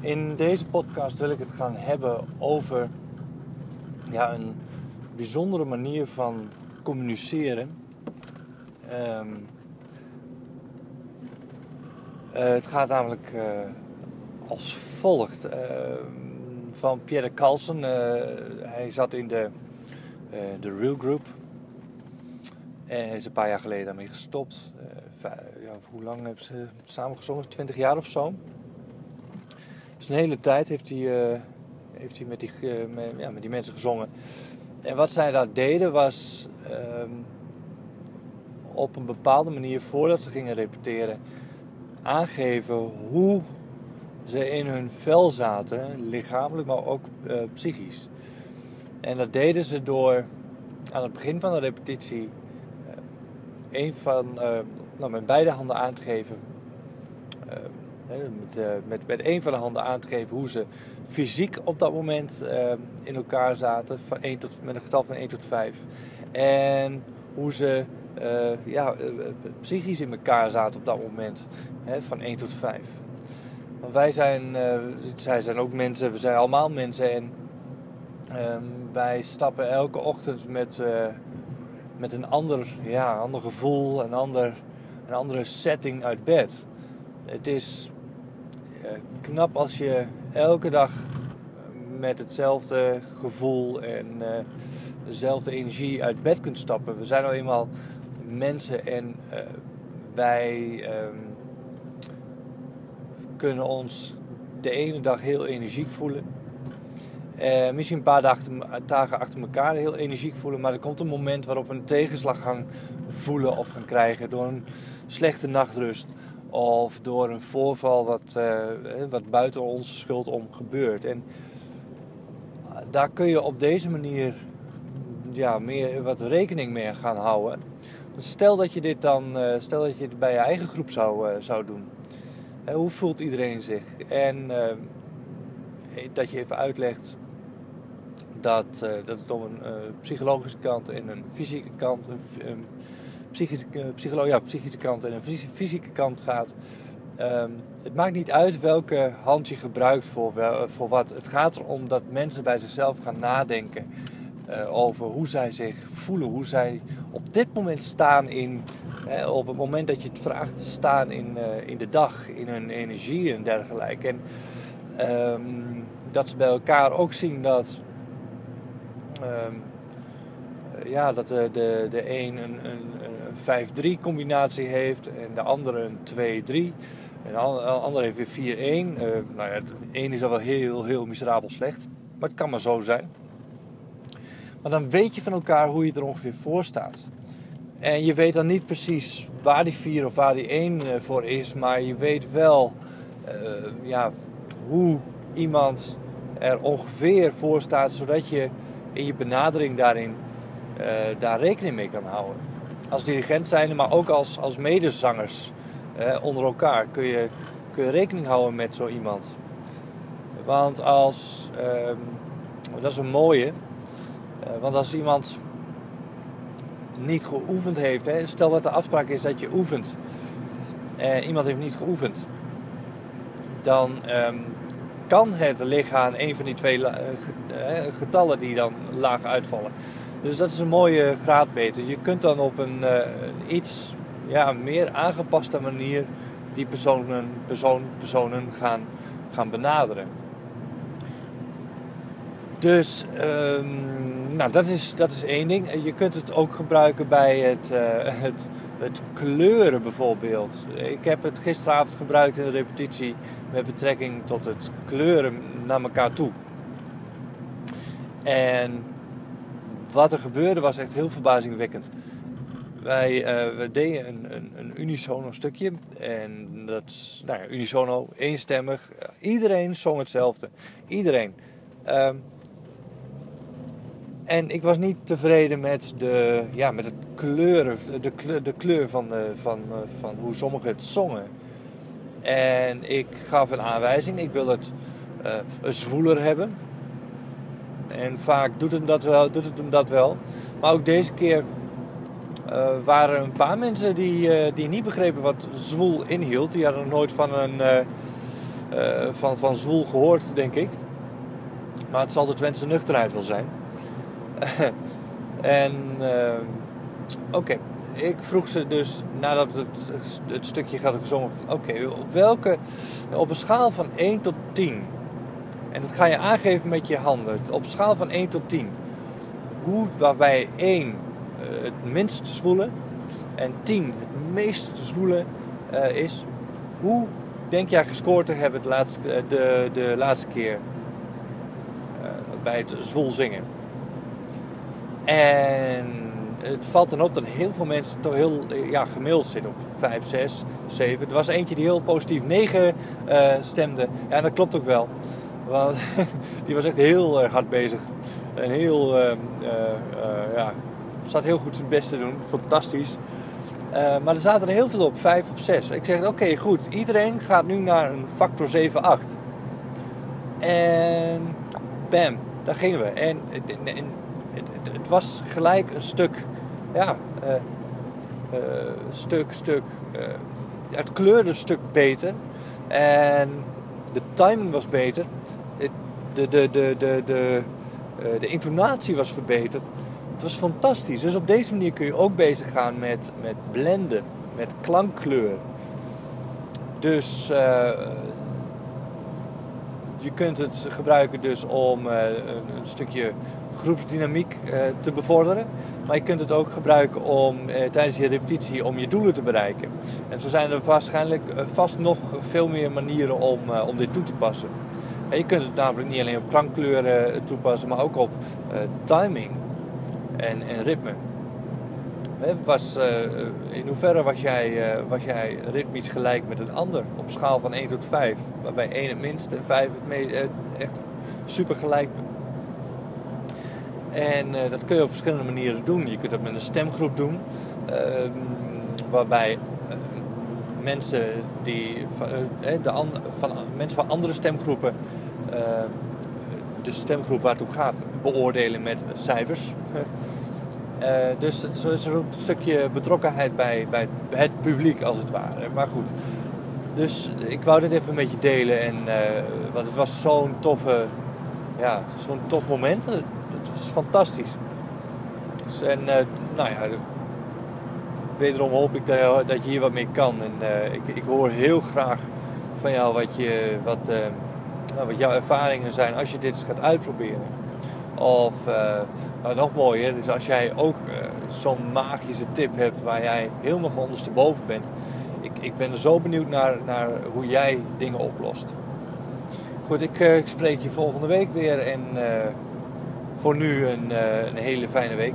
In deze podcast wil ik het gaan hebben over ja, een bijzondere manier van communiceren. Ehm, eh, het gaat namelijk uh, als volgt. Ehm, van Pierre Carlsen. Uh, hij zat in de, de Real Group. En is een paar jaar geleden daarmee gestopt. ja, hoe lang hebben ze samen gezongen? 20 jaar of zo. Dus een hele tijd heeft hij, uh, heeft hij met, die, uh, met, ja, met die mensen gezongen. En wat zij daar deden was um, op een bepaalde manier, voordat ze gingen repeteren, aangeven hoe ze in hun vel zaten, lichamelijk, maar ook uh, psychisch. En dat deden ze door aan het begin van de repetitie een van, nou, met beide handen aan te geven met, uh, met, met een van de handen aan te geven hoe ze fysiek op dat moment uh, in elkaar zaten, van 1 tot, met een getal van 1 tot 5. En hoe ze uh, ja, psychisch in elkaar zaten op dat moment, hè, van 1 tot 5. Want wij zijn, zij zijn ook mensen, we zijn allemaal mensen en ehm, wij stappen elke ochtend met, met een ander, ja, ander gevoel, een, ander, een andere setting uit bed. Het is eh, knap als je elke dag met hetzelfde gevoel en uh, dezelfde energie uit bed kunt stappen. We zijn nou eenmaal mensen en wij um, kunnen ons de ene dag heel energiek voelen. Misschien een paar dagen, dagen achter elkaar heel energiek voelen. Maar er komt een moment waarop we een tegenslag gaan voelen of gaan krijgen door een slechte nachtrust of door een voorval wat, uh, wat buiten onze schuld om gebeurt. En daar kun je op deze manier ja, meer, wat rekening mee gaan houden. Stel dat je dit dan stel dat je het bij je eigen groep zou, zou doen. hoe voelt iedereen zich? En dat je even uitlegt dat, dat het om een psychologische kant en een fysieke kant, psychische, eh, ja, psychische kant en een fysieke kant gaat. Um, het maakt niet uit welke hand je gebruikt voor, voor wat. Het gaat erom dat mensen bij zichzelf gaan nadenken uh, over hoe zij zich voelen, hoe zij op dit moment staan in, op het moment dat je het vraagt, staan in, in de dag, in hun energie en dergelijke. En um, dat ze bij elkaar ook zien dat um, ja, dat de, de, de een, een, 5-3 combinatie heeft en de andere een 2-3. En de andere heeft weer 4-1. Uh, eh, nou ja, 1 is al wel heel, heel miserabel slecht. Maar het kan maar zo zijn. Maar dan weet je van elkaar hoe je er ongeveer voor staat. En je weet dan niet precies waar die 4 of waar die 1 uh, eh, voor is. Maar je weet wel ja, hoe iemand er ongeveer voor staat. Zodat je in je benadering daarin daar rekening mee kan houden. Als dirigent zijn, maar ook als, als medezangers uh, onder elkaar kun je, kun rekening houden met zo iemand. Want als, uh, dat is een mooie, uh, want als iemand niet geoefend heeft, hè, stel dat de afspraak is dat je oefent en iemand heeft niet geoefend, dan um, kan het aan een van die twee getallen die dan laag uitvallen. Dus dat is een mooie graadmeter. Je kunt dan op een, uh, iets ja, meer aangepaste manier die personen, persoon, personen gaan, gaan benaderen. Dus um, nou, dat, is, dat is één ding. Je kunt het ook gebruiken bij het, uh, het, het kleuren bijvoorbeeld. Ik heb het gisteravond gebruikt in de repetitie met betrekking tot het kleuren naar elkaar toe. En wat er gebeurde was echt heel verbazingwekkend. Wij, uh, we deden een, een, een, unisono stukje. En dat nou ja, unisono, eenstemmig. Iedereen zong hetzelfde. Iedereen. Um, en ik was niet tevreden met de, ja, met kleuren, de, kleur, de kleur van, de, van, van hoe sommigen het zongen. En ik gaf een aanwijzing. Ik wil het uh, zwoeler hebben. En vaak doet het, dat wel, doet het hem dat wel. Maar ook deze keer uh, waren een paar mensen die, uh, die niet begrepen wat zwoel inhield. Die hadden nooit van een, uh, van, van zwoel gehoord, denk ik. Maar het zal de Twentse nuchterheid wel zijn. en oké, ik vroeg ze dus nadat het, het stukje gaat gezongen: oké, op welke, op een schaal van 1 tot 10, en dat ga je aangeven met je handen, op schaal van 1 tot 10, hoe, waarbij 1 uh, het minst zwoele en 10 het meest zwoele uh, is, hoe denk jij gescoord te hebben de laatste, uh, de, de laatste keer bij het zwoel zingen? En het valt dan op dat heel veel mensen toch heel ja, gemiddeld zitten op 5, 6, 7. Er was eentje die heel positief 9 uh, eh, stemde. Ja, dat klopt ook wel. Want die was echt heel uh, hard bezig. En heel, uh, ja, zat heel goed zijn best te doen. Fantastisch. maar er zaten er heel veel op, 5 of 6. Ik zeg, oké, goed. Iedereen gaat nu naar een factor 7, 8. En bam, daar gingen we. En, en het, het, was gelijk een stuk, ja, stuk, stuk, het kleurde een stuk beter. En de timing was beter. De, de, de, de, de, de intonatie was verbeterd. Het was fantastisch. Dus op deze manier kun je ook bezig gaan met, met blenden, met klankkleur. Dus je kunt het gebruiken dus om een, een stukje groepsdynamiek eh, te bevorderen. Maar je kunt het ook gebruiken om eh, tijdens je repetitie om je doelen te bereiken. En zo zijn er waarschijnlijk eh, vast nog veel meer manieren om, om dit toe te passen. Je kunt het namelijk niet alleen op klankkleuren toepassen, maar ook op timing en, en ritme. Was, in hoeverre was jij, was jij ritmisch gelijk met een ander op schaal van 1 tot 5? Waarbij 1 het minste en 5 het meest, echt super gelijk en dat kun je op verschillende manieren doen. Je kunt dat met een stemgroep doen, uh, waarbij uh, mensen, die, eh, de van, mensen van andere stemgroepen de stemgroep waar het om gaat beoordelen met cijfers. dus zo is er ook een stukje betrokkenheid bij, bij het publiek als het ware. Maar goed, dus ik wou dit even met je delen. En, want het was zo'n toffe, ja, zo'n tof moment is fantastisch. Dus, en nou ja, wederom hoop ik dat, dat je hier wat mee kan. En uh, ik, ik hoor heel graag van jou wat, je, wat, uh, nou, wat jouw ervaringen zijn als je dit gaat uitproberen. Of nou, nog mooier, dus als jij ook zo'n magische tip hebt waar jij helemaal van ondersteboven bent. Ik, ik ben zo benieuwd naar, naar hoe jij dingen oplost. Goed, ik, spreek je volgende week weer en voor nu een, eh, een hele fijne week.